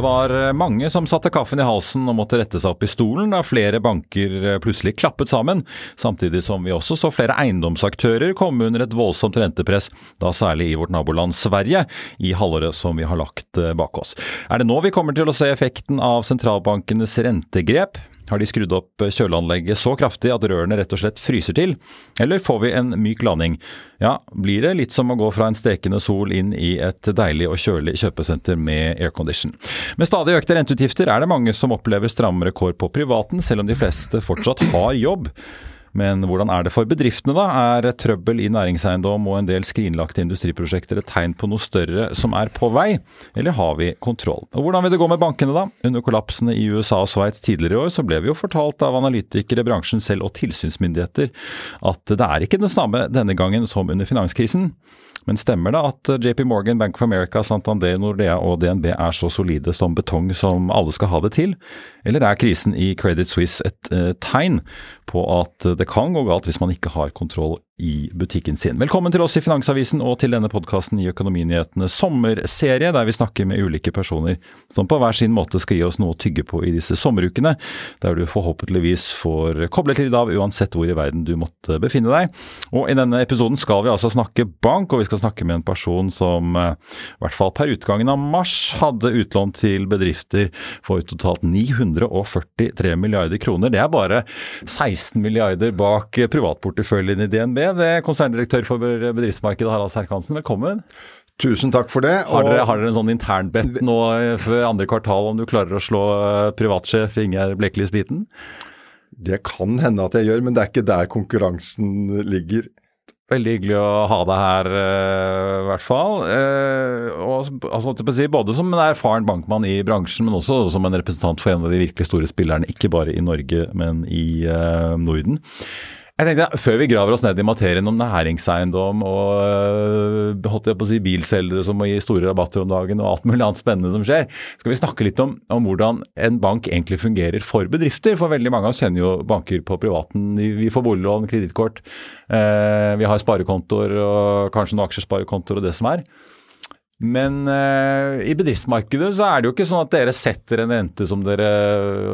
Det var eh, mange som satte kaffen i halsen og måtte rette seg opp i stolen da flere banker eh, plutselig klappet sammen, samtidig som vi også så flere eiendomsaktører komme under et voldsomt rentepress, da særlig i vårt naboland Sverige, i halvåret som vi har lagt eh, bak oss. Er det nå vi kommer til å se effekten av sentralbankenes rentegrep? Har de skrudd opp kjøleanlegget så kraftig at rørene rett og slett fryser til? Eller får vi en myk landing? Ja, blir det litt som å gå fra en stekende sol inn i et deilig og kjølig kjøpesenter med aircondition. Med stadig økte renteutgifter er det mange som opplever strammere kår på privaten, selv om de fleste fortsatt har jobb. Men hvordan er det for bedriftene, da? Er trøbbel i næringseiendom og en del skrinlagte industriprosjekter et tegn på noe større som er på vei, eller har vi kontroll? Og hvordan vil det gå med bankene, da? Under kollapsene i USA og Sveits tidligere i år, så ble vi jo fortalt av analytikere, bransjen selv og tilsynsmyndigheter at det er ikke den samme denne gangen som under finanskrisen. Men stemmer det at JP Morgan, Bank of America, Santander, Nordea og DNB er så solide som betong som alle skal ha det til? Eller er krisen i Credit Suisse et eh, tegn på at det kan gå galt hvis man ikke har kontroll i butikken sin. Velkommen til oss i Finansavisen og til denne podkasten i Økonominyhetene sommerserie, der vi snakker med ulike personer som på hver sin måte skal gi oss noe å tygge på i disse sommerukene, der du forhåpentligvis får koblet litt av uansett hvor i verden du måtte befinne deg. Og i denne episoden skal vi altså snakke bank, og vi skal snakke med en person som eh, i hvert fall per utgangen av mars hadde utlån til bedrifter for totalt 943 milliarder kroner. Det er bare 16 milliarder bak privatporteføljen i DNB det, konserndirektør for bedriftsmarkedet Harald Serkansen. Velkommen. Tusen takk for det. Har dere, har dere en sånn internbett nå før andre kvartal om du klarer å slå eh, privatsjef Ingjerd Blekkelis biten? Det kan hende at jeg gjør, men det er ikke der konkurransen ligger. Veldig hyggelig å ha deg her, uh, i hvert fall. Uh, og, altså, både som en erfaren bankmann i bransjen, men også som en representant for en av de virkelig store spillerne, ikke bare i Norge, men i Norden. Jeg tenkte, Før vi graver oss ned i materien om næringseiendom og øh, holdt jeg på å si, bilselgere som må gi store rabatter om dagen og alt mulig annet spennende som skjer, skal vi snakke litt om, om hvordan en bank egentlig fungerer for bedrifter. For veldig mange av oss kjenner jo banker på privaten. Vi får boliglån, kredittkort, eh, vi har sparekontoer og kanskje noen aksjesparekontoer og det som er. Men uh, i bedriftsmarkedet så er det jo ikke sånn at dere setter en rente som dere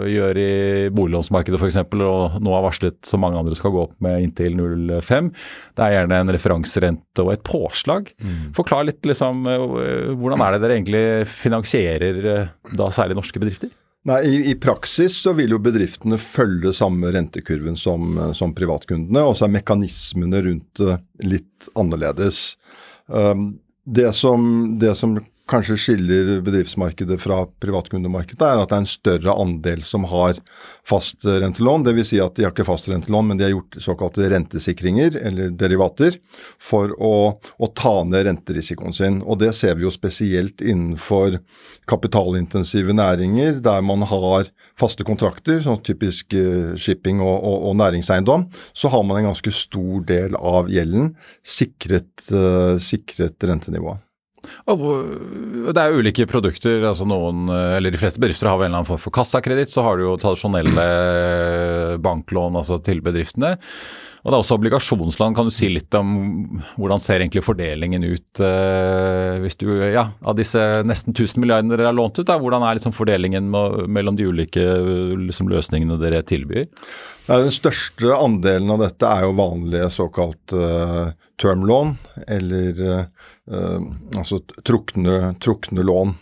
gjør i boliglånsmarkedet f.eks., og nå har varslet så mange andre skal gå opp med inntil 0,5. Det er gjerne en referanserente og et påslag. Mm. Forklar litt liksom, uh, hvordan er det dere egentlig finansierer uh, da særlig norske bedrifter? Nei, i, i, praksis så vil jo bedriftene følge samme rentekurven som, som privatkundene, og så er mekanismene rundt det litt annerledes. Um, det som, det som, kanskje skiller bedriftsmarkedet fra privatkundemarkedet, er at det er en større andel som har fastrentelån. Dvs. Si at de har ikke fastrentelån, men de har gjort såkalte rentesikringer, eller derivater, for å, å, ta ned renterisikoen sin. Og det ser vi jo spesielt innenfor kapitalintensive næringer, der man har faste kontrakter, sånn typisk eh, shipping og, og, og næringseiendom. Så har man en ganske stor del av gjelden sikret, uh, sikret rentenivået. Og det er ulike produkter. altså noen, eller De fleste bedrifter har vel en eller annen form for kassakreditt. Så har du jo tradisjonelle banklån altså til bedriftene. Og det er også obligasjonslån. Kan du si litt om hvordan ser egentlig fordelingen ut uh, hvis du, ja, av disse nesten 1000 milliardene dere har lånt ut? Da, hvordan er liksom fordelingen mellom de ulike liksom, løsningene dere tilbyr? Den største andelen av dette er jo vanlige såkalt uh, termlån, eller uh, altså trukne, trukne lån.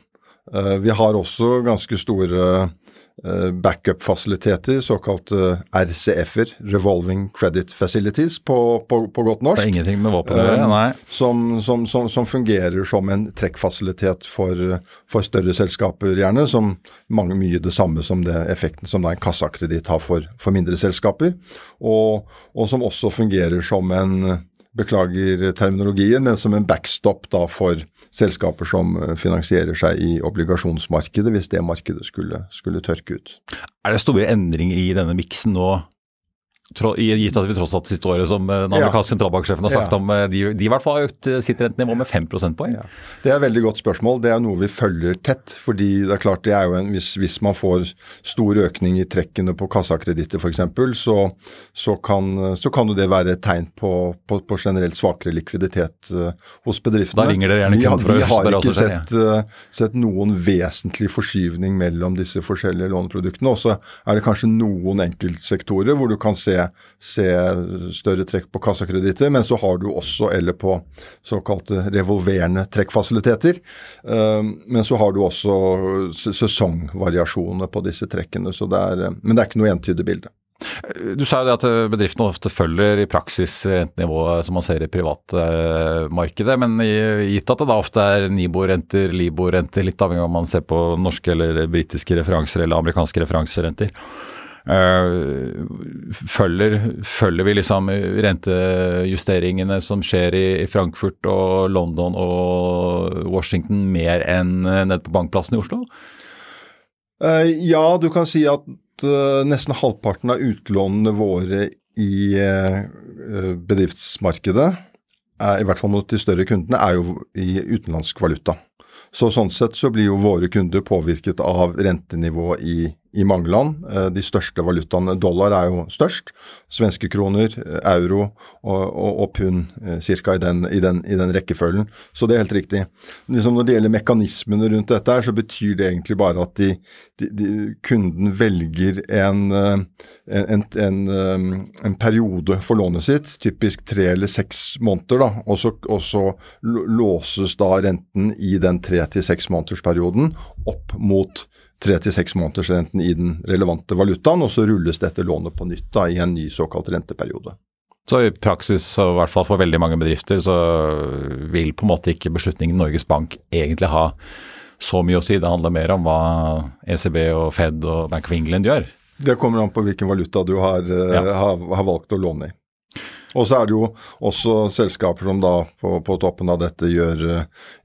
Uh, vi har også ganske store backup-fasiliteter, såkalte RCF-er, Revolving Credit Facilities, på, på, på, godt norsk. Det er ingenting med våpen å gjøre, nei. Som, som, som, som, fungerer som en trekkfasilitet for, for, større selskaper, gjerne. Som mange mye det samme som det effekten som en kassakreditt har for, for mindre selskaper selskaper, og, og som også fungerer som en beklager terminologien, men som en backstop da for selskaper som finansierer seg i obligasjonsmarkedet, hvis det markedet skulle, skulle tørke ut. Er det store endringer i denne miksen nå Gitt at vi tross alt siste året, som eh, den amerikanske ja. sentralbanksjefen har sagt ja. om, eh, de, de, i hvert fall har økt eh, sitt rentenivå med 5 prosentpoeng? Ja. Det er et veldig godt spørsmål. Det er noe vi følger tett. fordi det er klart det er jo en, hvis, hvis man får stor økning i trekkene på kassakreditter f.eks., så, så, kan, så kan jo det være et tegn på, på, på generelt svakere likviditet hos bedriftene. Da ringer dere gjerne vi, for vi har ikke sett, ja. sett, noen vesentlig forskyvning mellom disse forskjellige låneproduktene. Og så er det kanskje noen enkeltsektorer hvor du kan se se større trekk på kassakreditter, men så har du også eller på såkalte revolverende trekkfasiliteter. Ehm, men så har du også sesongvariasjoner på disse trekkene, Så det er, men det er ikke noe entydig bilde. Du sa jo det at bedriftene ofte følger i praksis rentenivået som man ser i privatmarkedet, men gitt at det da ofte er Nibo-renter, Libo-renter, litt avhengig av om man ser på norske eller britiske referanser eller amerikanske referanserenter. Eh, følger, følger, vi liksom rentejusteringene som skjer i, Frankfurt og London og Washington mer enn nede på bankplassen i Oslo? Ja, du kan si at nesten halvparten av utlånene våre i bedriftsmarkedet, i hvert fall mot de større kundene, er jo i utenlandsk valuta. Så Sånn sett så blir jo våre kunder påvirket av rentenivået i i mange land. Eh, de største valutaene, dollar er jo størst. Svenske kroner, eh, euro og, og, og pund eh, ca. I, i, i, den rekkefølgen. Så det er helt riktig. Liksom når det gjelder mekanismene rundt dette, her, så betyr det egentlig bare at de, de, de, kunden velger en, en, en, en, periode for lånet sitt, typisk tre eller seks måneder, da, og så, og så låses da renten i den tre til seks måneders perioden opp mot tre til seks måneders renten i den relevante valutaen, og så rulles dette lånet på nytt da, i en ny såkalt renteperiode. Så i praksis, og i hvert fall for veldig mange bedrifter, så vil på en måte ikke beslutningen Norges Bank egentlig ha så mye å si. Det handler mer om hva ECB og Fed og Bank of England gjør. Det kommer an på hvilken valuta du har, ja. har, har valgt å låne i. Og så er det jo også selskaper som da på, på toppen av dette gjør,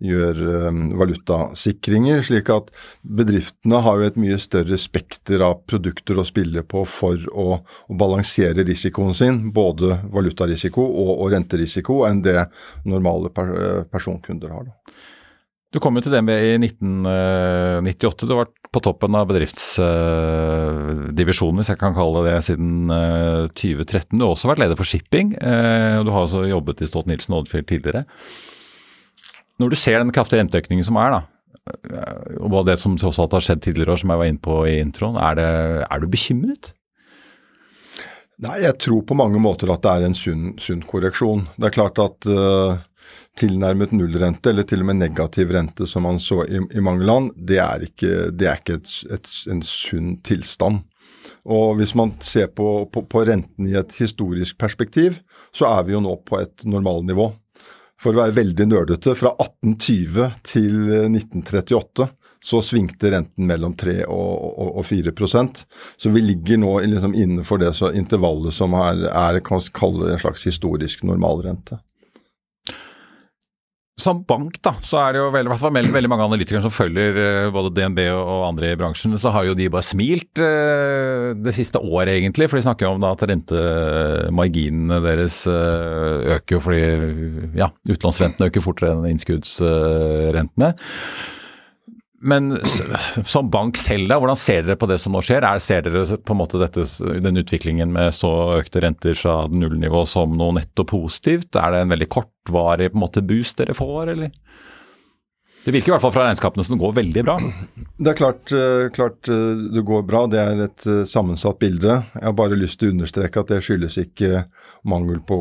gjør um, valutasikringer, slik at bedriftene har jo et mye større spekter av produkter å spille på for å, å balansere risikoen sin, både valutarisiko og, og renterisiko, enn det normale per, personkunder har. da. Du kom jo til DNB i 1998. Du har vært på toppen av bedriftsdivisjonen, hvis jeg kan kalle det det, siden 2013. Eh, du har også vært leder for shipping, eh, og du har også jobbet i Stolt-Nielsen Oddfjell tidligere. Når du ser den kraftige renteøkningen som er, da, eh, og det som tross alt har skjedd tidligere år, som jeg var inne på i introen, er, det, er du bekymret? Nei, jeg tror på mange måter at det er en sunn, sunn korreksjon. Det er klart at uh, tilnærmet nullrente, eller til og med negativ rente, som man så i, i mange land, det er ikke, det er ikke et, et, en sunn tilstand. Og hvis man ser på, på, på, renten i et historisk perspektiv, så er vi jo nå på et normalnivå. For å være veldig nerdete, fra 1820 til 1938 så svingte renten mellom 3 og, og, og 4% Så vi ligger nå liksom innenfor det intervallet som er, er en slags historisk normalrente som bank, da, så er det jo veldig, veldig, veldig mange analytikere som følger uh, både DNB og andre i bransjen, så har jo de bare smilt uh, det siste året, egentlig. For de snakker jo om da, at rentemarginene deres uh, øker jo fordi ja, utlånsrentene øker fortere enn innskuddsrentene. Men som bank selv, da, hvordan ser dere på det som nå skjer? Er, ser dere på en måte dette, den utviklingen med så økte renter fra nullnivå som noe netto positivt? Er det en veldig kortvarig på en måte boost dere får, eller? Det virker i hvert fall fra regnskapene som det går veldig bra. Det er klart, uh, klart uh, det går bra. Det er et uh, sammensatt bilde. Jeg har bare lyst til å understreke at det skyldes ikke mangel på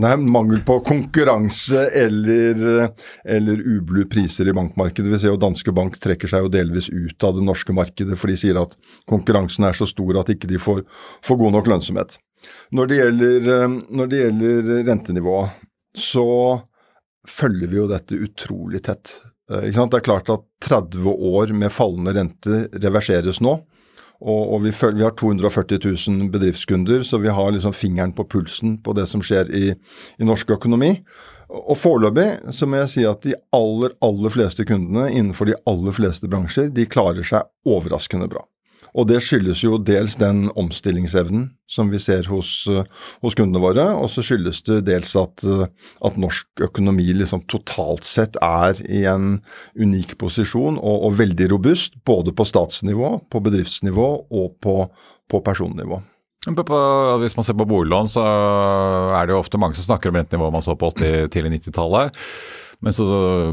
nei, mangel på konkurranse eller, eller ublu priser i bankmarkedet. Vi ser jo Danske Bank trekker seg jo delvis ut av det norske markedet, for de sier at konkurransen er så stor at ikke de får, får god nok lønnsomhet. Når det gjelder, når gjelder rentenivået, så følger vi jo dette utrolig tett. Eh, det er klart at 30 år med fallende rente reverseres nå. Og, og vi, følger, vi, har 240 000 bedriftskunder, så vi har liksom fingeren på pulsen på det som skjer i, i norsk økonomi. Og foreløpig så må jeg si at de aller, aller fleste kundene innenfor de aller fleste bransjer, de klarer seg overraskende bra. Og det skyldes jo dels den omstillingsevnen som vi ser hos, eh, hos kundene våre, og så skyldes det dels at, eh, at, norsk økonomi liksom totalt sett er i en unik posisjon og, og veldig robust, både på statsnivå, på bedriftsnivå og på, på personnivå. Hvis man ser på boliglån, så er det jo ofte mange som snakker om rentenivået man så på 80-, tidlig 90-tallet. Men så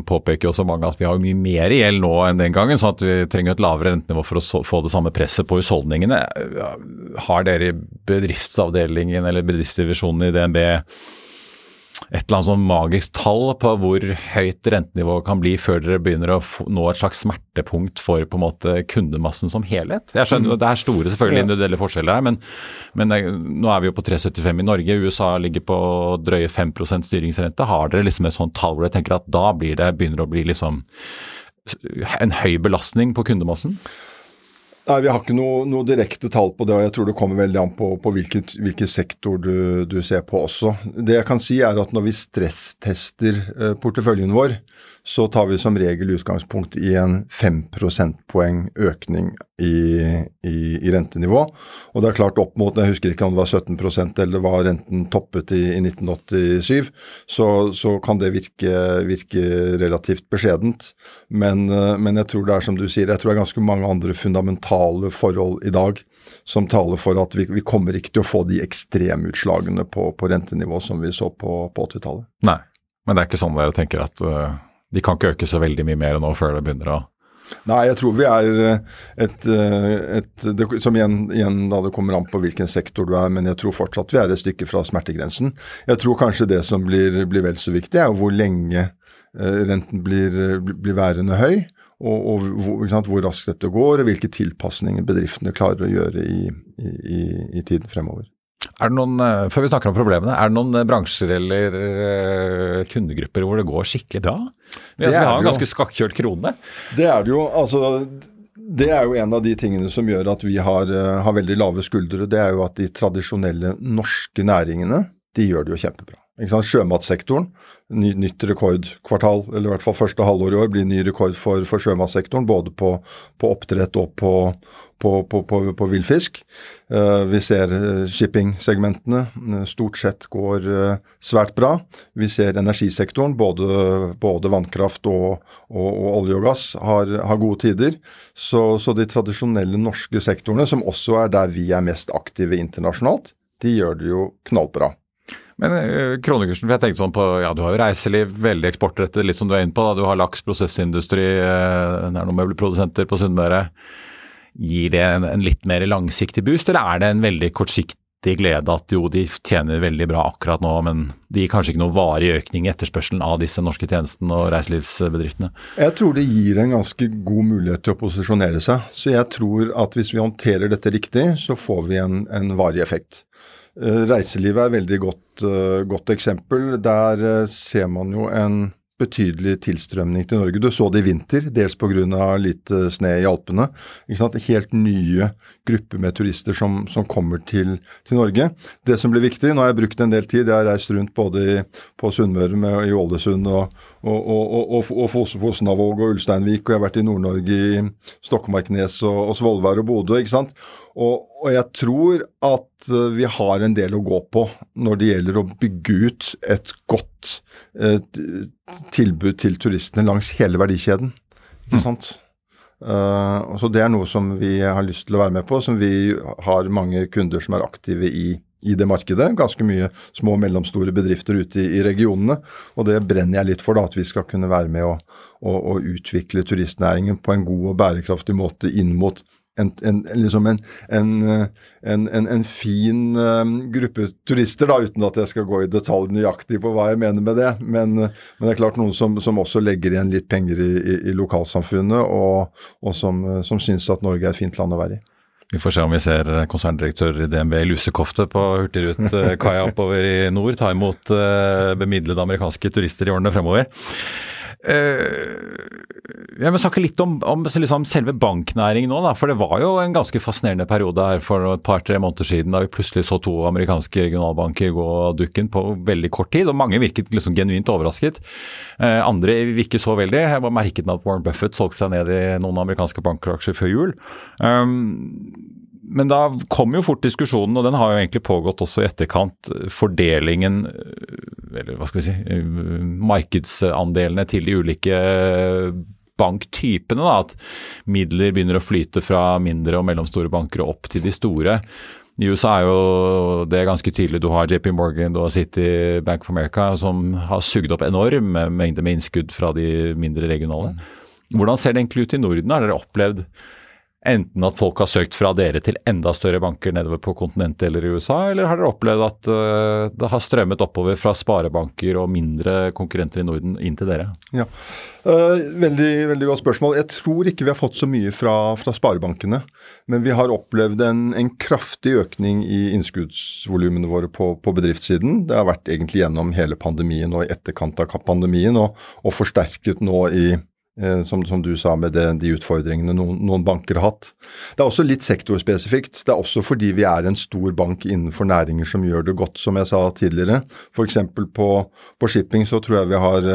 påpeker også mange at vi har mye mer gjeld nå enn den gangen, så at vi trenger et lavere rentenivå for å få det samme presset på husholdningene. Har dere i bedriftsavdelingen eller bedriftsdivisjonen i DNB et eller annet sånn magisk tall på hvor høyt rentenivået kan bli før dere begynner å nå et slags smertepunkt for på en måte kundemassen som helhet? Jeg skjønner mm. Det er store selvfølgelig individuelle forskjeller her, men, men det, nå er vi jo på 3,75 i Norge. USA ligger på drøye 5% styringsrente. Har dere liksom et sånt tall hvor dere tenker at da blir det, begynner det å bli liksom en høy belastning på kundemassen? Nei, Vi har ikke noe, noe, direkte tall på det, og jeg tror det kommer veldig an på, på hvilket, hvilken sektor du, du, ser på også. Det jeg kan si er at Når vi stresstester eh, porteføljen vår, så tar vi som regel utgangspunkt i en 5 prosentpoeng økning i, i, i, rentenivå. Og det er klart opp mot, Jeg husker ikke om det var 17% eller var renten toppet i, i 1987, så, så, kan det virke, virke relativt beskjedent. Men, eh, men, jeg tror det er som du sier, jeg tror det er ganske mange andre fundamentale forhold i dag som taler for at vi, vi kommer ikke til å få de ekstremutslagene på, på rentenivå som vi så på, på 80-tallet. Nei, men det er ikke sånn dere tenker at uh, de kan ikke øke så veldig mye mer nå før det begynner å Nei, jeg tror vi er eh, et, eh, et det, Som igjen, igjen, da det kommer an på hvilken sektor du er, men jeg tror fortsatt vi er et stykke fra smertegrensen. Jeg tror kanskje det som blir, blir vel så viktig, er hvor lenge eh, renten blir, blir værende høy. Og, og hvor, hvor, raskt dette går, og hvilke tilpasninger bedriftene klarer å gjøre i, i, i tiden fremover. Er det noen, eh, Før vi snakker om problemene, er det noen eh, bransjer eller uh, kundegrupper hvor det går skikkelig bra? Vi, altså, vi har en ganske skakkjørt krone. Det er det jo. altså det er jo en av de tingene som gjør at vi har, har veldig lave skuldre. Det er jo at de tradisjonelle norske næringene, de gjør det jo kjempebra. Sjømatsektoren, ny, nytt rekordkvartal, eller i hvert fall første halvår i år, blir ny rekord for, for sjømatsektoren. Både på, på, oppdrett og på, på, på villfisk. Uh, vi ser shipping-segmentene uh, stort sett går svært bra. Vi ser energisektoren, både, både vannkraft og, og, og, olje og gass, har, har gode tider. Så, så de tradisjonelle norske sektorene, som også er der vi er mest aktive internasjonalt, de gjør det jo knallbra. Men uh, kronekursen, for jeg tenkte sånn på, ja du har jo reiseliv, veldig eksportrettet, litt som du er inne på. da, Du har laks, prosessindustri, uh, det er noen møbelprodusenter på Sunnmøre. Gir det en, en, litt mer langsiktig boost, eller er det en veldig kortsiktig glede at jo, de tjener veldig bra akkurat nå, men det gir kanskje ikke noen varig økning i etterspørselen av disse norske tjenestene og reiselivsbedriftene? Jeg tror det gir en ganske god mulighet til å posisjonere seg. Så jeg tror at hvis vi håndterer dette riktig, så får vi en, en varig effekt. Eh, reiselivet er et veldig godt, eh, godt eksempel. Der eh, ser man jo en betydelig tilstrømning til Norge. Du så det i vinter, dels pga. litt sne i Alpene. Helt nye grupper med turister som, som kommer til, til, Norge. Det som blir viktig, nå har jeg brukt en del tid, jeg har reist rundt både i, på Sunnmøre, i Ålesund og, og, og, og, og Fosnavåg og Ulsteinvik, og jeg har vært i Nord-Norge, i Stokmarknes og, og Svolvær og Bodø. ikke sant? Og, og, jeg tror at eh, vi har en del å gå på når det gjelder å bygge ut et godt eh, tilbud til turistene langs hele verdikjeden. Ikke mm. sant? Uh, så Det er noe som vi har lyst til å være med på, som vi har mange kunder som er aktive i, i det markedet. Ganske mye små og mellomstore bedrifter ute i, i, regionene. Og det brenner jeg litt for, da, at vi skal kunne være med å, å, å utvikle turistnæringen på en god og bærekraftig måte inn mot en, en, liksom en, fin um, gruppe turister, da, uten at jeg skal gå i detalj nøyaktig på hva jeg mener med det. Men, men det er klart noen som, som, også legger igjen litt penger i, i, i lokalsamfunnet, og, og som, som syns at Norge er et fint land å være i. Vi får se om vi ser konserndirektør i DNB i lusekofte på Hurtigruten-kaia oppover i nord ta imot uh, bemidlede amerikanske turister i årene fremover. Uh, jeg må snakke litt om, om liksom selve banknæringen nå. Da, for det var jo en ganske fascinerende periode her for et par-tre måneder siden da vi plutselig så to amerikanske regionalbanker gå dukken på veldig kort tid. og Mange virket liksom genuint overrasket. Uh, andre virket så veldig. Jeg var merket med at Warren Buffett solgte seg ned i noen amerikanske bankaksjer før jul. Um, men da kom jo fort diskusjonen, og den har jo egentlig pågått også i etterkant, fordelingen Eller hva skal vi si Markedsandelene til de ulike banktypene. Da, at midler begynner å flyte fra mindre og mellomstore banker og opp til de store. I USA er jo det ganske tydelig. Du har JP Morgan, du har City, Bank of America, som har sugd opp enorme mengder med innskudd fra de mindre regionale. Hvordan ser det egentlig ut i Norden? Har dere opplevd enten at folk har søkt fra dere til enda større banker nedover på kontinentet eller i USA, eller har dere opplevd at uh, det har strømmet oppover fra sparebanker og mindre konkurrenter i Norden inn til dere? Ja, uh, veldig, veldig godt spørsmål. Jeg tror ikke vi har fått så mye fra, fra sparebankene. Men vi har opplevd en, en kraftig økning i innskuddsvolumene våre på, på, bedriftssiden. Det har vært egentlig gjennom hele pandemien og i etterkant av pandemien, og, og forsterket nå i Eh, som, som, du sa med det, de utfordringene noen, noen, banker har hatt. Det er også litt sektorspesifikt. Det er også fordi vi er en stor bank innenfor næringer som gjør det godt, som jeg sa tidligere. F.eks. På, på shipping så tror jeg vi har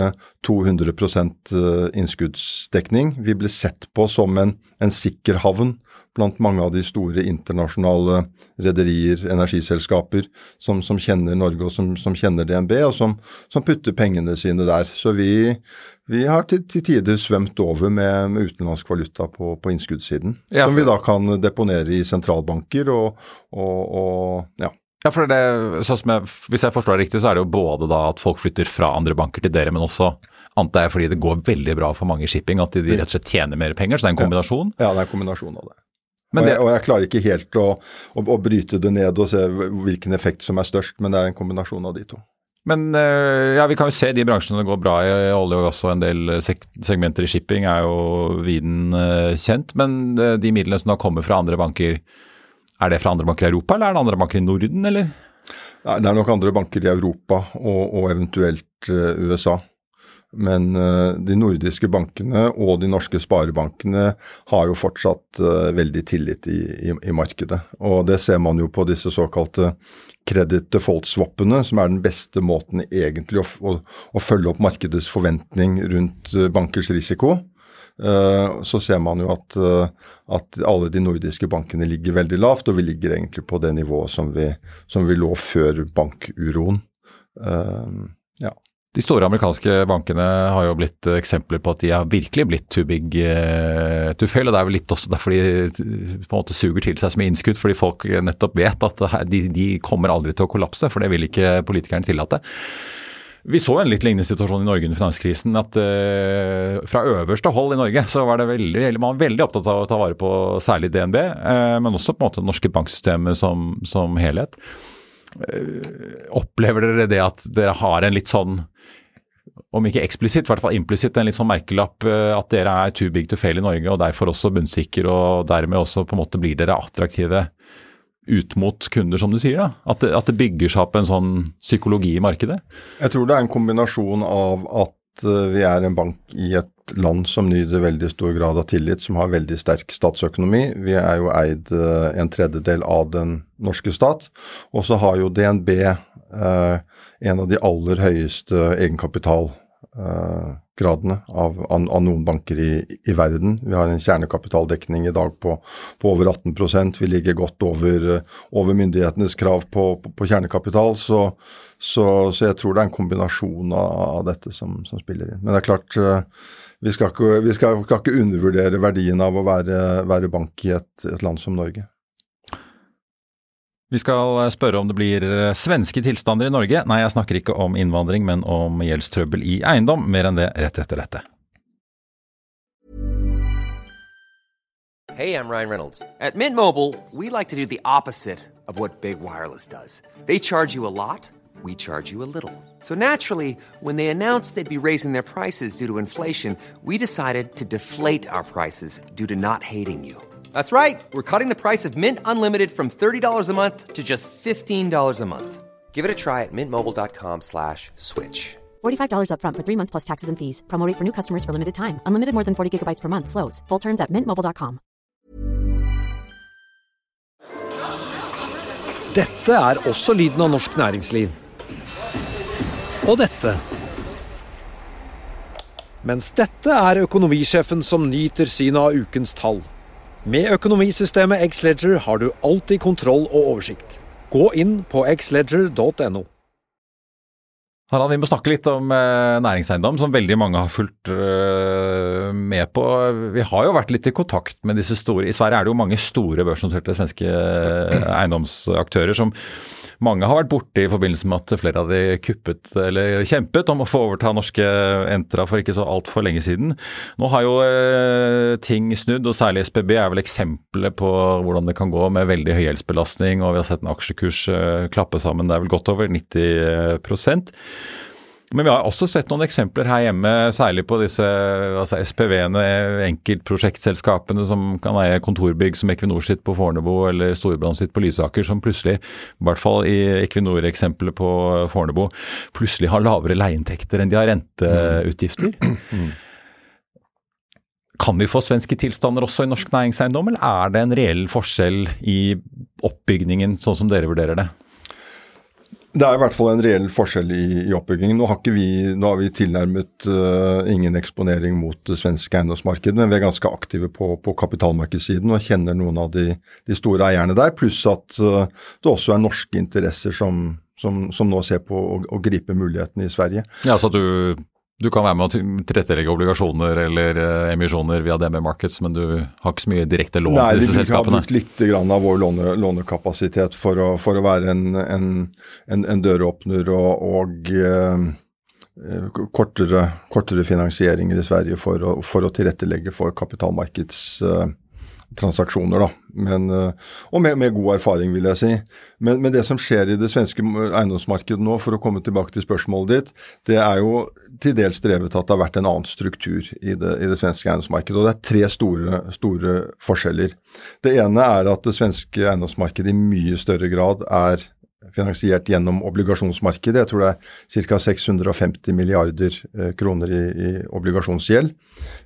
200 eh, eh, innskuddsdekning. Vi blir sett på som en, en sikker havn blant mange av de store internasjonale rederier, energiselskaper, som, som, kjenner Norge og som, som kjenner DNB, og som, som, putter pengene sine der. Så vi, vi har til, til, tider svømt over med, med utenlandsk valuta på, på innskuddssiden. Ja, som vi da kan deponere i sentralbanker og, og, og ja. Ja, for det, sånn jeg, Hvis jeg forstår det riktig, så er det jo både da at folk flytter fra andre banker til dere, men også antar jeg fordi det går veldig bra for mange i shipping, at de, de rett og slett tjener mer penger. Så det er en kombinasjon? Ja, ja det er en kombinasjon av det. Og jeg, og, jeg, klarer ikke helt å, å, å, bryte det ned og se hvilken effekt som er størst, men det er en kombinasjon av de to. Men eh, ja, vi kan jo se de bransjene det går bra i. Olje og gass og en del segmenter i shipping er jo viden eh, kjent. Men eh, de midlene som da kommer fra andre banker, er det fra andre banker i Europa, eller er det andre banker i Norden, eller? Nei, det er nok andre banker i Europa og, og eventuelt USA. Men uh, de nordiske bankene og de norske sparebankene har jo fortsatt uh, veldig tillit i, i, i, markedet. Og det ser man jo på disse såkalte credit default-swappene, som er den beste måten egentlig å, å, å følge opp markedets forventning rundt uh, bankers risiko. Så ser man jo at, at, alle de nordiske bankene ligger veldig lavt, og vi ligger egentlig på det nivået som vi, som vi lå før bankuroen. Ja. De store amerikanske bankene har jo blitt eksempler på at de har virkelig blitt too big uh, to fail. og Det er vel litt også derfor de på en måte suger til seg mye innskudd, fordi folk nettopp vet at de, kommer aldri til å kollapse, for det vil ikke politikerne tillate. Vi så en litt lignende situasjon i Norge under finanskrisen. at uh, Fra øverste hold i Norge så var det veldig, man var veldig opptatt av å ta vare på særlig DNB, men også på en måte det norske banksystemet som, som helhet. Opplever dere det at dere har en litt sånn om ikke eksplisitt, i hvert fall implisitt, en litt sånn merkelapp eh, at dere er too big to fail i Norge, og derfor også bunnsikker, og dermed også på en måte blir dere attraktive ut mot kunder, som du sier? da? At det, at det bygger seg opp en sånn psykologi i markedet? Jeg tror det er en kombinasjon av at eh, vi er en bank i et land som nyter veldig stor grad av tillit, som har veldig sterk statsøkonomi. Vi er jo eid eh, en tredjedel av den norske stat. Og så har jo DNB eh, en av de aller høyeste egenkapitalgradene av, av, noen banker i, i, verden. Vi har en kjernekapitaldekning i dag på, på over 18% Vi ligger godt over, over myndighetenes krav på, på, på kjernekapital. Så, så, så, jeg tror det er en kombinasjon av dette som, som, spiller inn. Men det er klart, eh, vi skal ikke, vi skal, skal ikke undervurdere verdien av å være, være bank i et, et land som Norge. Vi skal spørre om det blir eh, svenske tilstander i Norge. Nei, jeg snakker ikke om innvandring, men om gjeldstrøbbel i eiendom. Mer enn det rett etter dette. Hey, I'm Ryan Reynolds. At Mint Mobile, we like to do the opposite of what Big Wireless does. They charge you a lot, we charge you a little. So naturally, when they announced they'd be raising their prices due to inflation, we decided to deflate our prices due to not hating you. That's right. We're cutting the price of Mint Unlimited from $30 a month to just $15 a month. Give it a try at mintmobile.com slash switch. $45 up front for three months plus taxes and fees. Promo for new customers for limited time. Unlimited more than 40 gigabytes per month. Slows. Full terms at mintmobile.com. Dette er også lyden av norsk næringsliv. Og dette. Mens dette er økonomisjefen som nyter synet av ukens tall. Med økonomisystemet Xledger har du alltid kontroll og oversikt. Gå inn på xledger.no. Harald, vi må snakke litt om eh, næringseiendom, som veldig mange har fulgt eh, med på. Vi har jo vært litt i kontakt med disse store I Sverige er det jo mange store børsnoterte svenske eh, eiendomsaktører som mange har vært borte i forbindelse med at flere av de kuppet eller kjempet om å få overta norske Entra for ikke så altfor lenge siden. Nå har jo eh, ting snudd, og særlig SPB er vel eksempelet på hvordan det kan gå med veldig høy gjeldsbelastning, og vi har sett en aksjekurs eh, klappe sammen. Det er vel godt over 90 men vi har også sett noen eksempler her hjemme, særlig på disse altså SPV-ene, enkeltprosjektselskapene som kan eie kontorbygg som Equinor sitt på Fornebu eller Storebrand sitt på Lysaker, som plutselig, i hvert fall i Equinor-eksempelet på Fornebu, plutselig har lavere leieinntekter enn de har renteutgifter. Mm. Kan vi få svenske tilstander også i norsk næringseiendom, eller er det en reell forskjell i oppbygningen, sånn som dere vurderer det? Det er i hvert fall en reell forskjell i, i oppbyggingen. Nå har, vi, nå har vi tilnærmet uh, ingen eksponering mot det svenske eiendomsmarkedet, men vi er ganske aktive på, på kapitalmarkedssiden og kjenner noen av de, de store eierne der. Pluss at uh, det også er norske interesser som, som, som nå ser på å, å gripe mulighetene i Sverige. Ja, så du du kan være med å tilrettelegge obligasjoner eller uh, emisjoner via DNB Markets, men du har ikke så mye direkte lån Nei, til disse selskapene? Nei, vi har brukt litt av vår låne, lånekapasitet for å, for å, være en, en, en, en døråpner og, og uh, kortere, kortere, finansieringer i Sverige for å, for å tilrettelegge for kapitalmarkeds... Transaksjoner, da. Men, eh, og med, med, god erfaring, vil jeg si. Men, men, det som skjer i det svenske eiendomsmarkedet nå, for å komme tilbake til spørsmålet ditt, det er jo til dels drevet at det har vært en annen struktur i det, i det svenske eiendomsmarkedet. Og det er tre store, store forskjeller. Det ene er at det svenske eiendomsmarkedet i mye større grad er finansiert gjennom obligasjonsmarkedet. Jeg tror det er ca. 650 milliarder eh, kroner i, i obligasjonsgjeld.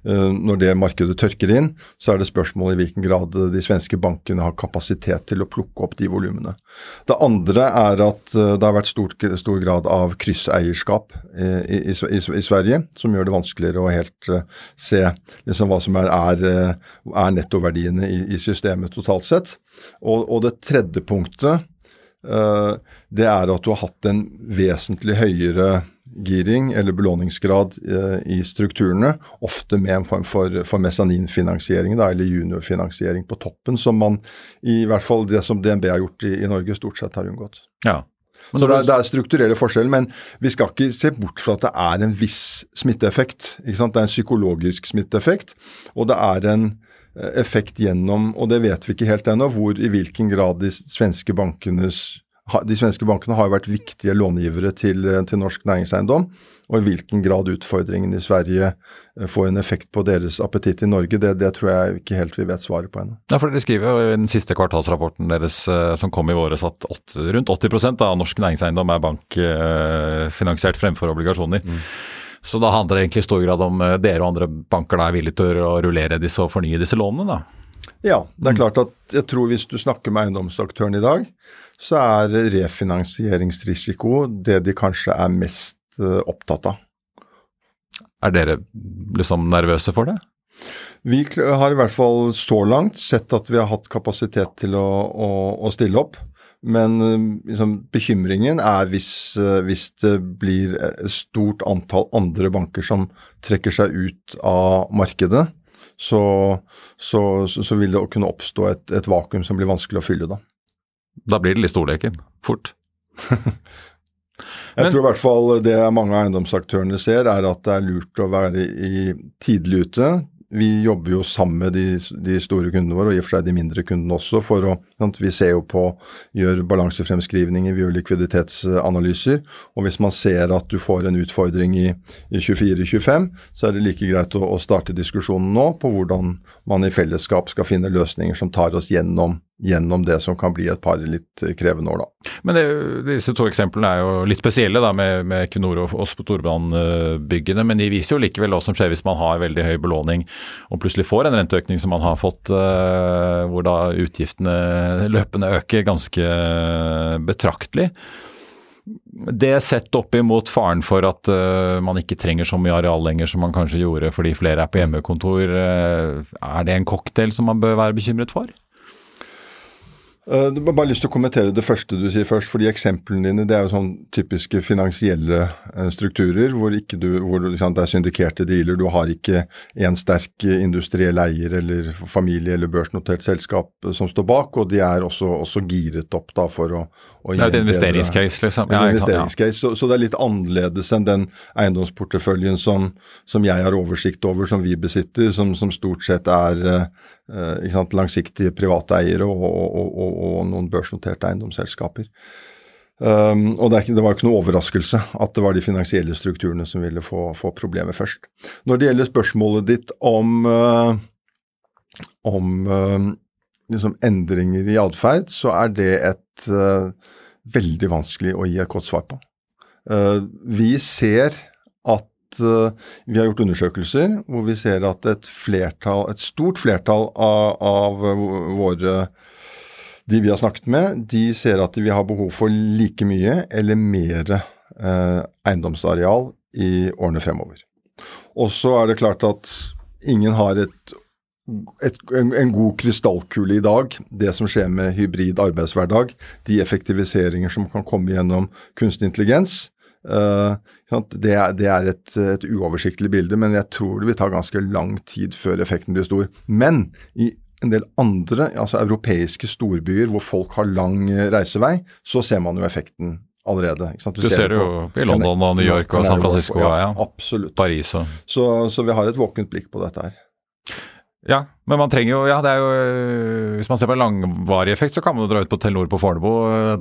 Eh, når det markedet tørker inn, så er det spørsmål i hvilken grad de svenske bankene har kapasitet til å plukke opp de volumene. Det andre er at eh, det har vært stor, stor grad av krysseierskap i, i, i, Sverige, som gjør det vanskeligere å helt se liksom hva som er, er, er nettoverdiene i, systemet totalt sett. Og, og det tredje punktet Eh, det er at du har hatt en vesentlig høyere giring eller belåningsgrad eh, i strukturene, ofte med en form for, for mesaninfinansiering eller juniorfinansiering på toppen, som man i hvert fall det som DNB har gjort i, i Norge, stort sett har unngått. Ja. Så det er, det er, strukturelle forskjeller, men vi skal ikke se bort fra at det er en viss smitteeffekt. Det er en psykologisk smitteeffekt, og det er en Eh, effekt gjennom, og det vet vi ikke helt ennå, hvor i hvilken grad de svenske bankenes de svenske bankene har vært viktige långivere til, eh, til norsk næringseiendom. Og i hvilken grad utfordringen i Sverige eh, får en effekt på deres appetitt i Norge, det, det tror jeg ikke helt vi vet svaret på ennå. Ja, for Dere skriver jo i den siste kvartalsrapporten deres som kom i våres at 8, rundt 80% av norsk næringseiendom er bankfinansiert fremfor obligasjoner. Mm. Så da handler det egentlig i stor grad om eh, dere og andre banker da er villige til å rullere disse og fornye disse lånene, da? Ja, det er klart at jeg tror hvis du snakker med eiendomsaktøren i dag, så er refinansieringsrisiko det de kanskje er mest uh, opptatt av. Er dere liksom nervøse for det? Vi har i hvert fall så langt sett at vi har hatt kapasitet til å, å, å stille opp. Men liksom, bekymringen er hvis, hvis, det blir et stort antall andre banker som trekker seg ut av markedet, så, så, så vil det kunne oppstå et, et, vakuum som blir vanskelig å fylle da. Da blir det litt storleken, fort. Jeg tror i hvert fall det mange av eiendomsaktørene ser, er at det er lurt å være i tidlig ute. Vi jobber jo sammen med de, de, store kundene våre, og i og for seg de mindre kundene også. for å, Vi ser jo på, gjør balansefremskrivninger, vi gjør likviditetsanalyser. Og hvis man ser at du får en utfordring i, i 24-25, så er det like greit å, å starte diskusjonen nå på hvordan man i fellesskap skal finne løsninger som tar oss gjennom gjennom det som kan bli et par litt krevende år, da. Men det, disse to eksemplene er jo litt spesielle, da, med, med Equinor og, og Torbjørn byggene, Men de viser jo likevel hva som skjer hvis man har veldig høy belåning og plutselig får en renteøkning som man har fått, uh, hvor da utgiftene løpende øker ganske betraktelig. Det sett opp imot faren for at uh, man ikke trenger så mye areal lenger som man kanskje gjorde fordi flere er på hjemmekontor, uh, er det en cocktail som man bør være bekymret for? Uh, jeg har bare lyst til å kommentere det første du sier først. fordi Eksemplene dine det er jo sånn typiske finansielle uh, strukturer hvor, du, hvor liksom, det er syndikerte dealer. Du har ikke en sterk industriell eier eller familie- eller børsnotert selskap som står bak, og de er også, også giret opp da for å, å Det er et investeringscase, liksom. Ja, investeringscase, ja. så, så, det er litt annerledes enn den eiendomsporteføljen som, som, jeg har oversikt over, som vi besitter, som, som stort sett er uh, langsiktige private eiere og, og, og, og noen børsnoterte eiendomsselskaper. Um, og det, ikke, det, var ikke noe overraskelse at det var de finansielle strukturene som ville få, få problemer først. Når det gjelder spørsmålet ditt om, uh, om uh, liksom endringer i atferd, så er det et uh, veldig vanskelig å gi et godt svar på. vi ser vi har gjort undersøkelser hvor vi ser at et, flertall, et stort flertall av, av, våre de vi har snakket med, de ser at vi har behov for like mye eller mer eh, eiendomsareal i årene fremover. Og så er det klart at ingen har et, et, en, en, god krystallkule i dag. Det som skjer med hybrid arbeidshverdag, de effektiviseringer som kan komme gjennom kunstig intelligens, Uh, det, er, det er et, et, uoversiktlig bilde, men jeg tror det vil ta ganske lang tid før effekten blir stor. Men i en del andre, altså europeiske storbyer hvor folk har lang reisevei, så ser man jo effekten allerede. Du, du, ser det jo i London og New York og San Francisco og ja, absolutt. Paris og så, så vi har et våkent blikk på dette her. Ja, men man trenger jo Ja, det er jo øh, Hvis man ser på langvarig effekt, så kan man jo dra ut på Telenor på Fornebu.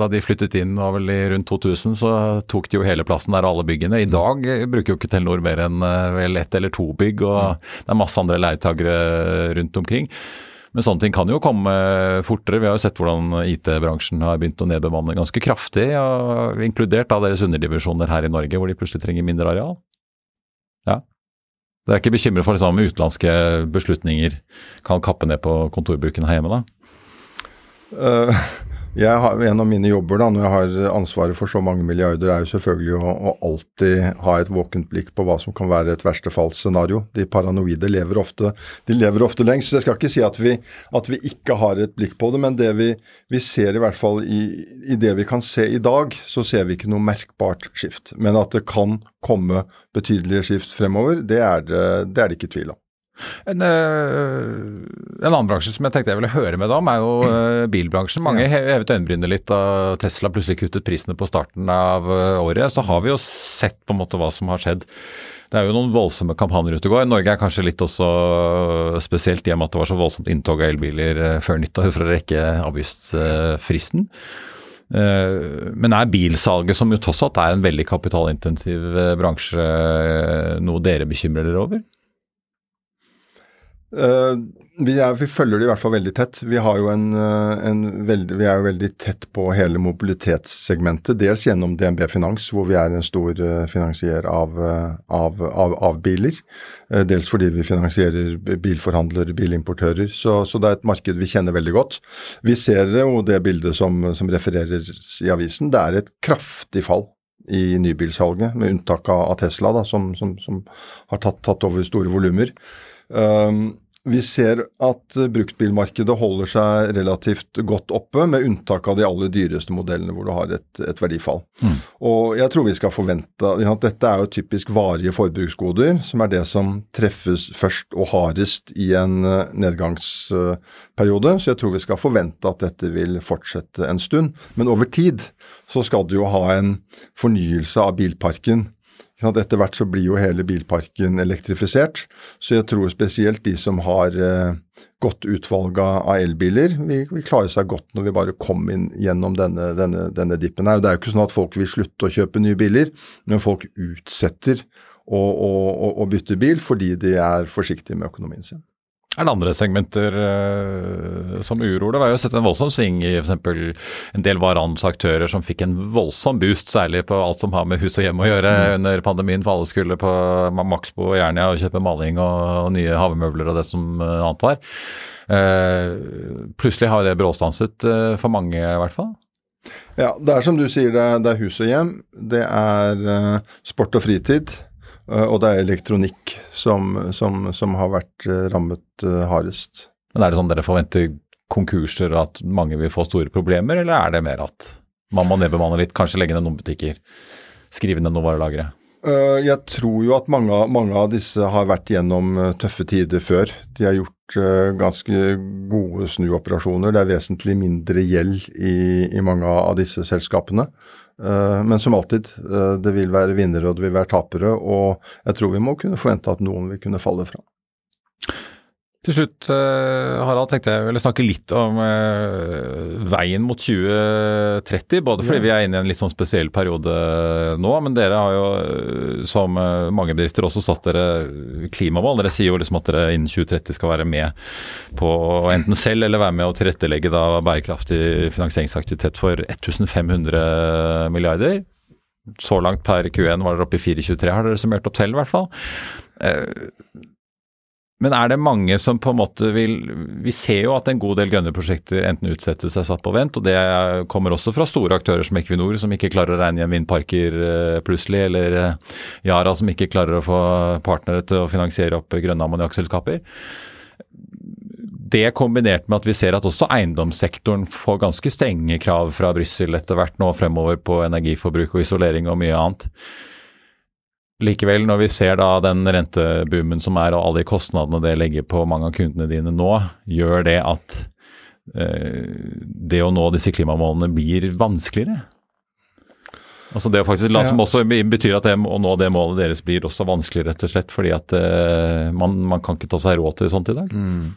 Da de flyttet inn var vel i rundt 2000, så tok de jo hele plassen der, alle byggene. I dag bruker jo ikke Telenor mer enn øh, vel ett eller to bygg, og det er masse andre leietagere rundt omkring. Men sånne ting kan jo komme fortere. Vi har jo sett hvordan IT-bransjen har begynt å nedbemanne ganske kraftig, inkludert da deres underdivisjoner her i Norge, hvor de plutselig trenger mindre areal. Ja. Dere er ikke bekymret for liksom, utenlandske beslutninger kan kappe ned på kontorbruken her hjemme, da? Uh, har, en av mine jobber da, når jeg har ansvaret for så mange milliarder, er jo selvfølgelig å, å, alltid ha et våkent blikk på hva som kan være et verstefallsscenario. De paranoide lever ofte, de lever ofte lengst. så Jeg skal ikke si at vi, at vi ikke har et blikk på det, men det vi, vi ser i hvert fall i, i, det vi kan se i dag, så ser vi ikke noe merkbart skift. Men at det kan komme betydelige skift fremover, det er det, det, er det ikke tvil om. En, eh, en, annen bransje som jeg tenkte jeg ville høre med deg om, er jo uh, bilbransjen. Mange hevet øyenbrynene litt da Tesla plutselig kuttet prisene på starten av uh, året. Så har vi jo sett på en måte hva som har skjedd. Det er jo noen voldsomme kampanjer ute og går. Norge er kanskje litt også spesielt i og med at det var så voldsomt inntog av elbiler før nyttår for å rekke avgiftsfristen. Men er bilsalget, som jo tross alt er en veldig kapitalintensiv bransje, noe dere bekymrer dere over? Uh, vi, er, vi, følger det i hvert fall veldig tett. Vi, en, uh, en veldig, vi, er jo veldig tett på hele mobilitetssegmentet. Dels gjennom DNB Finans, hvor vi er en stor uh, finansier av, av, av, av biler. dels fordi vi finansierer bilforhandlere, bilimportører. Så, så, det er et marked vi kjenner veldig godt. Vi ser jo det bildet som, som refereres i avisen. Det er et kraftig fall i nybilsalget, med unntak av Tesla, da, som, som, som har tatt, tatt, over store volumer. Um, vi ser at bruktbilmarkedet holder seg relativt godt oppe, med unntak av de aller dyreste modellene hvor du har et, et verdifall. Mm. Og jeg tror vi skal forvente at dette er jo typisk varige forbruksgoder, som er det som treffes først og hardest i en eh, nedgangsperiode. Så jeg tror vi skal forvente at dette vil fortsette en stund. Men over tid så skal du jo ha en fornyelse av bilparken etter hvert så blir jo hele bilparken elektrifisert, så jeg tror spesielt de som har eh, godt utvalg av elbiler, vi, vi, klarer seg godt når vi bare kommer inn gjennom denne, denne, denne dippen her. Det er jo ikke sånn at folk vil slutte å kjøpe nye biler, men folk utsetter å, å, å bytte bil fordi de er forsiktige med økonomien sin. Er det andre segmenter uh, som uroer? Det var jo sett en voldsom sving i f.eks. en del Varans aktører som fikk en voldsom boost, særlig på alt som har med hus og hjem å gjøre mm. under pandemien, for alle skulle på Maxbo og Jernia og kjøpe maling og, nye havemøbler og det som uh, annet var. Uh, plutselig har det bråstanset for mange, i hvert fall. Ja, det er som du sier, det er, det er hus og hjem. Det er sport og fritid. Eh, og det er elektronikk som, som, som har vært eh, rammet eh, hardest. Men Er det sånn dere forventer konkurser, at mange vil få store problemer, eller er det mer at man må nedbemanne litt, kanskje legge ned noen butikker, skrive ned noen varelagre? Jeg tror jo at mange, mange, av disse har vært gjennom tøffe tider før. De har gjort ganske gode snuoperasjoner. Det er vesentlig mindre gjeld i, i mange av disse selskapene. Eh, men som alltid, eh, det vil være vinnere og det vil være tapere, og jeg tror vi må kunne forvente at noen vil kunne falle fra. Til slutt, eh, Harald, tenkte jeg ville snakke litt om eh, veien mot 2030. Både fordi vi er inne i en litt sånn spesiell periode nå, men dere har jo, eh, som mange bedrifter, også satt dere klimamål. Dere sier jo liksom at dere innen 2030 skal være med på enten selv eller være med å tilrettelegge da bærekraftig finansieringsaktivitet for 1500 milliarder. Så langt per Q1 var dere oppe i 423, har dere summert opp selv i hvert fall. Men er det mange som på en måte vil Vi ser jo at en god del grønne prosjekter enten utsettes er satt på vent, og det kommer også fra store aktører som Equinor, som ikke klarer å regne igjen vindparker eh, plutselig, eller eh, Yara, som ikke klarer å få partnere til å finansiere opp grønne ammoniakkselskaper. Det kombinert med at vi ser at også eiendomssektoren får ganske strenge krav fra Brussel etter hvert nå fremover på energiforbruk og isolering og mye annet. Likevel, når vi ser da den renteboomen som er og alle de kostnadene det legger på mange av kundene dine nå, gjør det at eh, det å nå disse klimamålene blir vanskeligere? Altså det å faktisk, ja. Som også betyr at det, å nå det målet deres blir også vanskelig, rett og slett, fordi at eh, man, man, kan ikke ta seg råd til sånt i dag. Mm.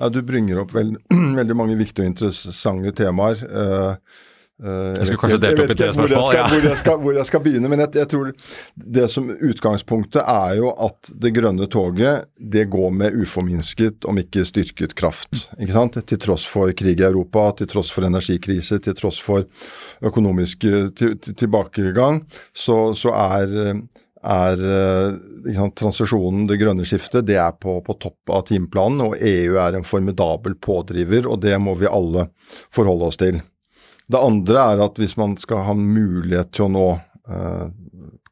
Ja, Du bringer opp veld, veldig mange viktige og interessante temaer. Uh, jeg skulle kanskje delt opp i tre spørsmål. Hvor, ja. hvor, jeg skal, hvor jeg skal begynne. Men jeg, jeg, tror det som utgangspunktet er jo at det grønne toget det går med uforminsket, om ikke styrket kraft. ikke sant? Til tross for krig i Europa, til tross for energikrise, til tross for økonomisk tilbakegang, så, så er er sant, transisjonen, det grønne skiftet, det er på, på topp av timeplanen. Og EU er en formidabel pådriver, og det må vi alle forholde oss til. Det andre er at hvis man skal ha mulighet til å nå eh,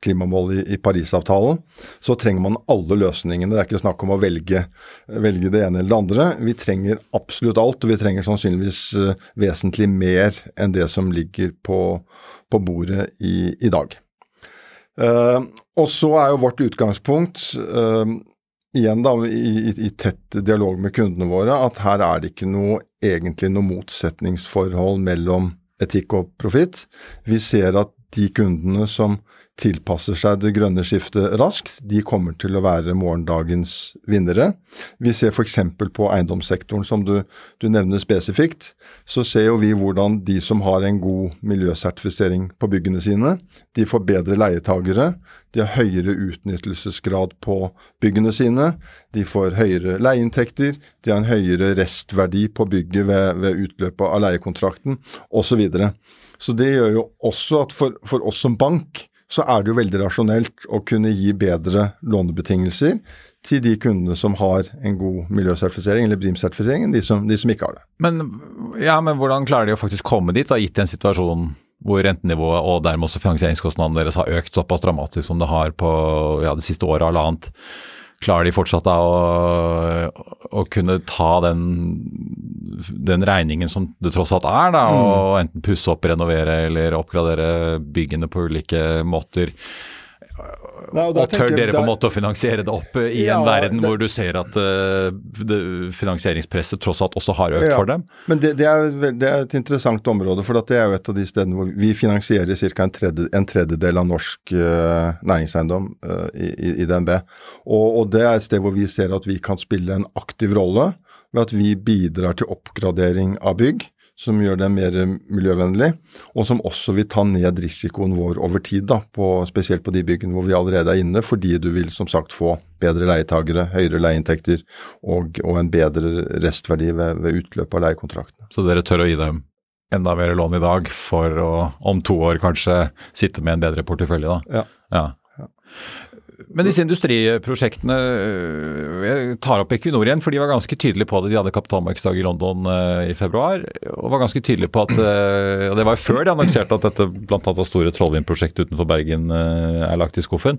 klimamål i, Parisavtalen, så trenger man alle løsningene. Det er ikke snakk om å velge, velge, det ene eller det andre. Vi trenger absolutt alt, og vi trenger sannsynligvis uh, vesentlig mer enn det som ligger på, på bordet i, i dag. Eh, og så er jo vårt utgangspunkt eh, igjen da, i, i, tett dialog med kundene våre, at her er det ikke noe, egentlig noe motsetningsforhold mellom etikk og profitt. Vi ser at de kundene som tilpasser seg det grønne skiftet raskt, de kommer til å være morgendagens vinnere. Vi ser f.eks. på eiendomssektoren, som du, du, nevner spesifikt. Så ser jo vi hvordan de som har en god miljøsertifisering på byggene sine, de får bedre leietagere, de har høyere utnyttelsesgrad på byggene sine, de får høyere leieinntekter, de har en høyere restverdi på bygget ved, ved utløpet av leiekontrakten, osv. Så, videre. så det gjør jo også at for, for oss som bank, så er det jo veldig rasjonelt å kunne gi bedre lånebetingelser til de kundene som har en god miljøsertifisering eller BRIM-sertifisering, enn de de som, ikke har det. Men, ja, men hvordan klarer de å faktisk komme dit, da, gitt den situasjonen hvor rentenivået og dermed også finansieringskostnadene deres har økt såpass dramatisk som det har på ja, det siste året eller annet. Klarer de fortsatt da å, å kunne ta den, den, regningen som det tross alt er, da, mm. og enten pusse opp, renovere eller oppgradere byggene på ulike måter? Nei, og, og tør dere på en måte å finansiere det opp i ja, en verden det, hvor du ser at uh, finansieringspresset tross alt også har økt ja, for dem? Men det, det, er, det, er, et interessant område, for det er jo et av de stedene hvor vi finansierer ca. En, tredje, en, tredjedel av norsk uh, næringseiendom uh, i, i, DNB. Og, og, det er et sted hvor vi ser at vi kan spille en aktiv rolle ved at vi bidrar til oppgradering av bygg som gjør det mer miljøvennlig, og som også vil ta ned risikoen vår over tid, da, på, spesielt på de byggene hvor vi allerede er inne, fordi du vil som sagt få bedre leietagere, høyere leieinntekter og, og, en bedre restverdi ved, ved utløp av leiekontraktene. Så dere tør å gi dem enda mer lån i dag for å om to år kanskje sitte med en bedre portefølje, da? Ja. ja. Men disse industriprosjektene øh, Jeg tar opp Equinor igjen, for de var ganske tydelige på det. De hadde kapitalmarkedsdag i London øh, i februar, og var ganske tydelige på at øh, Og det var jo før de annonserte at dette bl.a. store Trollvindprosjektet utenfor Bergen er lagt i skuffen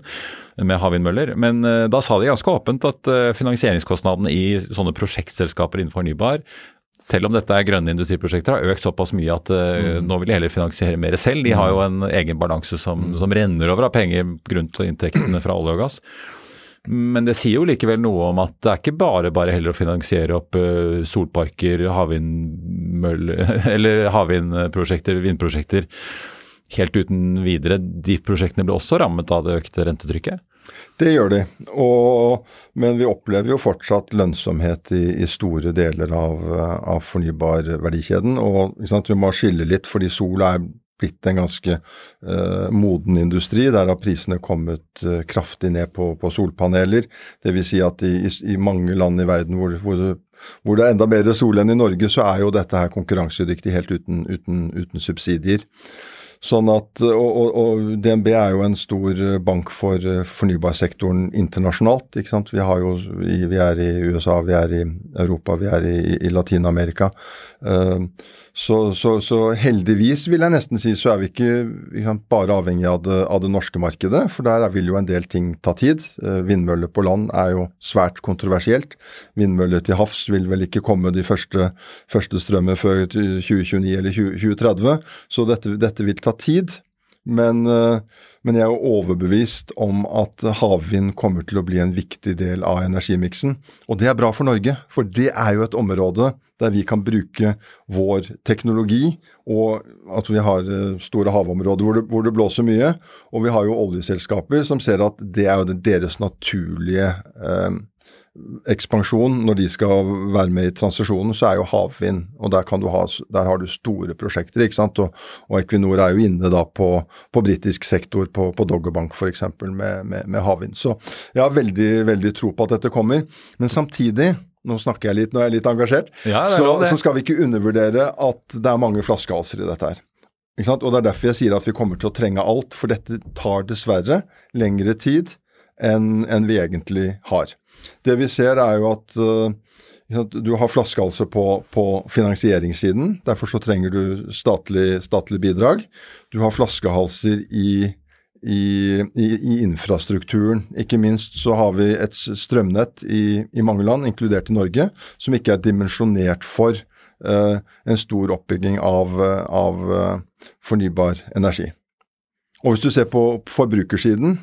med havvindmøller. Men da sa de ganske åpent at finansieringskostnadene i sånne prosjektselskaper innenfor fornybar selv om dette er grønne industriprosjekter, har økt såpass mye at uh, nå vil de heller finansiere mer selv. De har jo en egen balanse som, som renner over av penger grunnet inntektene fra olje og gass. Men det sier jo likevel noe om at det er ikke bare bare heller å finansiere opp uh, solparker, eller havvindprosjekter, vindprosjekter helt uten videre. De prosjektene ble også rammet av det økte rentetrykket? Det gjør de, og, men vi opplever jo fortsatt lønnsomhet i, i store deler av, av fornybarverdikjeden. Og vi må skille litt, fordi sol er blitt en ganske uh, moden industri. Der har prisene kommet uh, kraftig ned på, på solpaneler. Dvs. Si at i, i, i, mange land i verden hvor, hvor, det, hvor, det, er enda bedre sol enn i Norge, så er jo dette her konkurransedyktig helt uten, uten, uten subsidier. Sånn at, og, og, og, DNB er jo en stor bank for eh, fornybarsektoren internasjonalt. ikke sant? Vi, jo, vi, er i USA, vi er i Europa, vi er i, i Latin-Amerika. Uh, så, så, så, heldigvis, vil jeg nesten si, så er vi ikke, ikke bare avhengig av det, av det, norske markedet. For der vil jo en del ting ta tid. Eh, vindmøller på land er jo svært kontroversielt. Vindmøller til havs vil vel ikke komme de første, første strømmene før 2029 eller 2030. Så dette, dette vil ta tid. Men, eh, men, jeg er overbevist om at havvind kommer til å bli en viktig del av energimiksen. Og det er bra for Norge, for det er jo et område der vi kan bruke vår teknologi, og at vi har eh, store havområder hvor det, hvor det, blåser mye. Og vi har jo oljeselskaper som ser at det er jo deres naturlige eh, ekspansjon. Når de skal være med i transisjonen, så er jo havvind, og der, ha, der har du store prosjekter. ikke sant? Og, og, Equinor er jo inne da på, på britisk sektor, på, på Doggerbank f.eks. Med, med, med havvind. Så jeg har veldig, veldig tro på at dette kommer. Men samtidig nå snakker jeg litt, nå er jeg litt engasjert, ja, så, så, skal vi ikke undervurdere at det er mange flaskehalser i dette her. Ikke sant? Og Det er derfor jeg sier at vi kommer til å trenge alt, for dette tar dessverre lengre tid enn en vi egentlig har. Det vi ser er jo at uh, du har flaskehalser på, på, finansieringssiden. Derfor så trenger du statlig, statlig bidrag. Du har flaskehalser i i, i, i, infrastrukturen. Ikke minst så har vi et strømnett i, i mange land, inkludert i Norge, som ikke er dimensjonert for uh, en stor oppbygging av, av uh, fornybar energi. Og hvis du ser på forbrukersiden,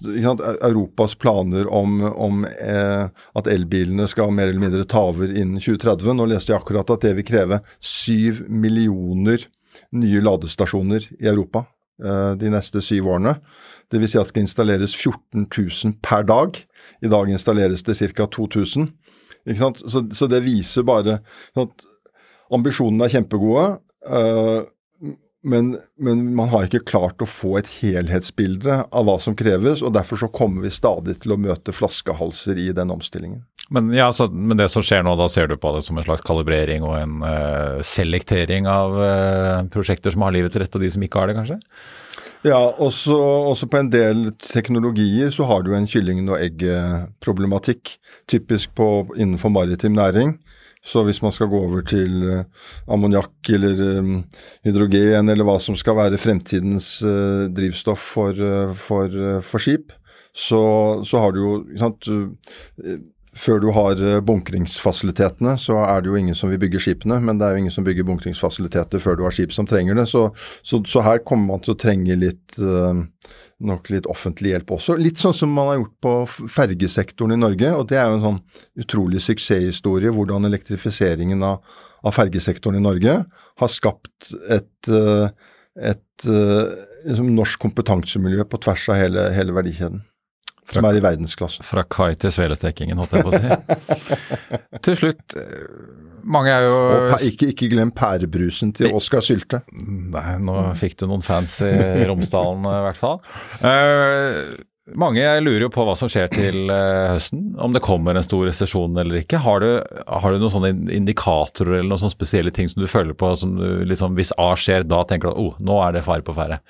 Europas planer om, om eh, at elbilene skal mer eller mindre ta over innen 2030. Nå leste jeg akkurat at det vil kreve syv millioner nye ladestasjoner i Europa Eh, de neste syv årene. Dvs. Si at det skal installeres 14 000 per dag. I dag installeres det ca. 2000. Så, så, det viser bare at ambisjonene er kjempegode. Uh, men, men, man har ikke klart å få et helhetsbilde av hva som kreves, og derfor så kommer vi stadig til å møte flaskehalser i den omstillingen. Men, ja, så, men, det som skjer nå, da ser du på det som en slags kalibrering og en uh, selektering av uh, prosjekter som har livets rett, og de som ikke har det, kanskje? Ja, også, også på en del teknologier så har du en kyllingen og egg-problematikk. Typisk på, innenfor maritim næring. Så hvis man skal gå over til uh, ammoniakk eller um, hydrogen, eller hva som skal være fremtidens uh, drivstoff for, for, for skip, så, så, har du jo sant, før du har bunkringsfasilitetene, så er det jo ingen som vil bygge skipene, men det er jo ingen som bygger bunkringsfasiliteter før du har skip som trenger det. Så, så, så her kommer man til å trenge litt uh, nok litt offentlig hjelp også. Litt sånn som man har gjort på fergesektoren i Norge, og det er jo en sånn utrolig suksesshistorie hvordan elektrifiseringen av, av fergesektoren i Norge har skapt et, eh, et, et liksom norsk kompetansemiljø på tvers av hele, hele verdikjeden. Fra, som er i verdensklasse. Fra kai til svelestekingen, holdt jeg på å si. til slutt, mange er jo Og ikke, ikke glem pærebrusen til Oskar Sylte. Nei, nå fikk du noen fans i Romsdalen i hvert fall. Uh, mange lurer jo på hva som skjer til uh, høsten, om det kommer en stor resesjon eller ikke. Har du, har du noen sånne indikatorer eller noen sånne spesielle ting som du føler på som du liksom, hvis A skjer, da tenker du at oh, nå er det fare på ferde?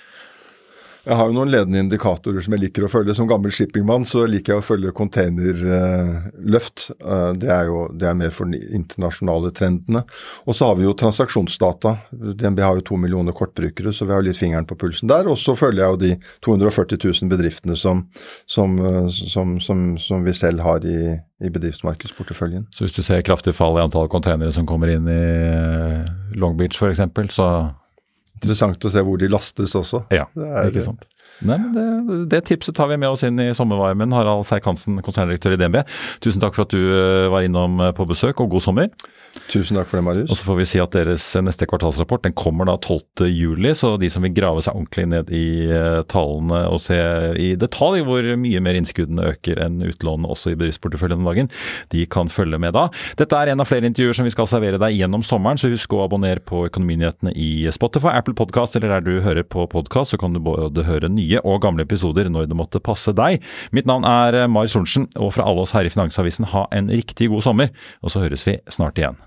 Jeg har jo noen ledende indikatorer som jeg liker å følge. Som gammel shippingmann så liker jeg å følge containerløft. Eh, det er jo det er mer for de internasjonale trendene. Og så har vi jo transaksjonsdata. DNB har jo to millioner kortbrukere, så vi har jo litt fingeren på pulsen der. Og så følger jeg jo de 240 000 bedriftene som, som, eh, som, som vi selv har i, i bedriftsmarkedsporteføljen. Så hvis du ser kraftig fall i antall containere som kommer inn i eh, Long Beach f.eks., så Interessant å se hvor de lastes også. Ja, er, ikke sant. Nei, det, det, tipset tar vi med oss inn i sommervarmen. Harald Seik-Hansen, konserndirektør i DNB. Tusen takk for at du eh, var innom eh, på besøk, og god sommer. Tusen takk for det, Marius. Og så får vi si at deres neste kvartalsrapport den kommer da 12. juli, så de som vil grave seg ordentlig ned i eh, tallene og se i detalj hvor mye mer innskuddene øker enn utlånene også i bedriftsporteføljen om dagen, de kan følge med da. Dette er en av flere intervjuer som vi skal servere deg gjennom sommeren, så husk å abonnere på Økonominyhetene i Spotify, Apple Podcast eller der du hører på podkast, så kan du både høre nye nye og gamle episoder når det måtte passe deg. Mitt navn er Mari Sorensen, og fra alle oss her i Finansavisen, ha en riktig god sommer. Og så høres vi snart igjen.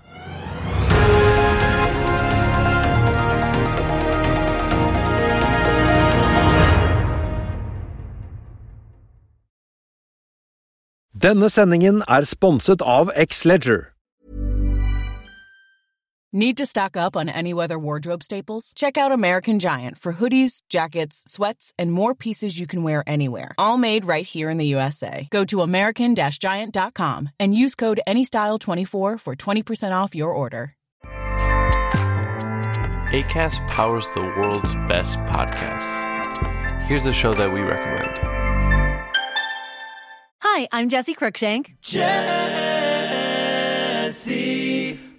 Need to stock up on any weather wardrobe staples? Check out American Giant for hoodies, jackets, sweats, and more pieces you can wear anywhere. All made right here in the USA. Go to American Giant.com and use code ANYSTYLE24 for 20% off your order. ACAST powers the world's best podcasts. Here's a show that we recommend. Hi, I'm Jesse Cruikshank. Jesse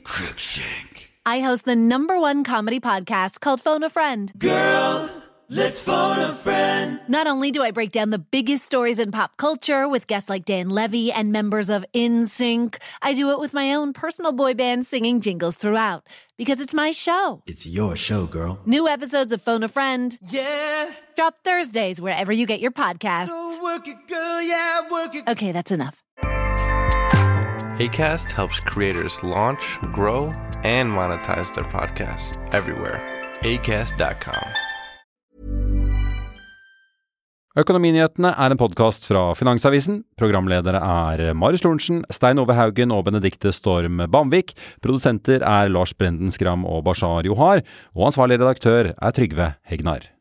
Cruikshank. I host the number one comedy podcast called Phone a Friend. Girl, let's phone a friend. Not only do I break down the biggest stories in pop culture with guests like Dan Levy and members of InSync, I do it with my own personal boy band singing jingles throughout. Because it's my show. It's your show, girl. New episodes of Phone a Friend. Yeah. Drop Thursdays wherever you get your podcasts. So work it, girl. Yeah, work it. Okay, that's enough. ACAST helps creators launch, grow, and monetize their podcasts everywhere. ACAST.com. Økonominyhetene er en podkast fra Finansavisen. Programledere er Marius Lorentzen, Stein Ove Haugen og Benedikte Storm Bamvik. Produsenter er Lars Brenden Skram og Bashar Johar. Og ansvarlig redaktør er Trygve Hegnar.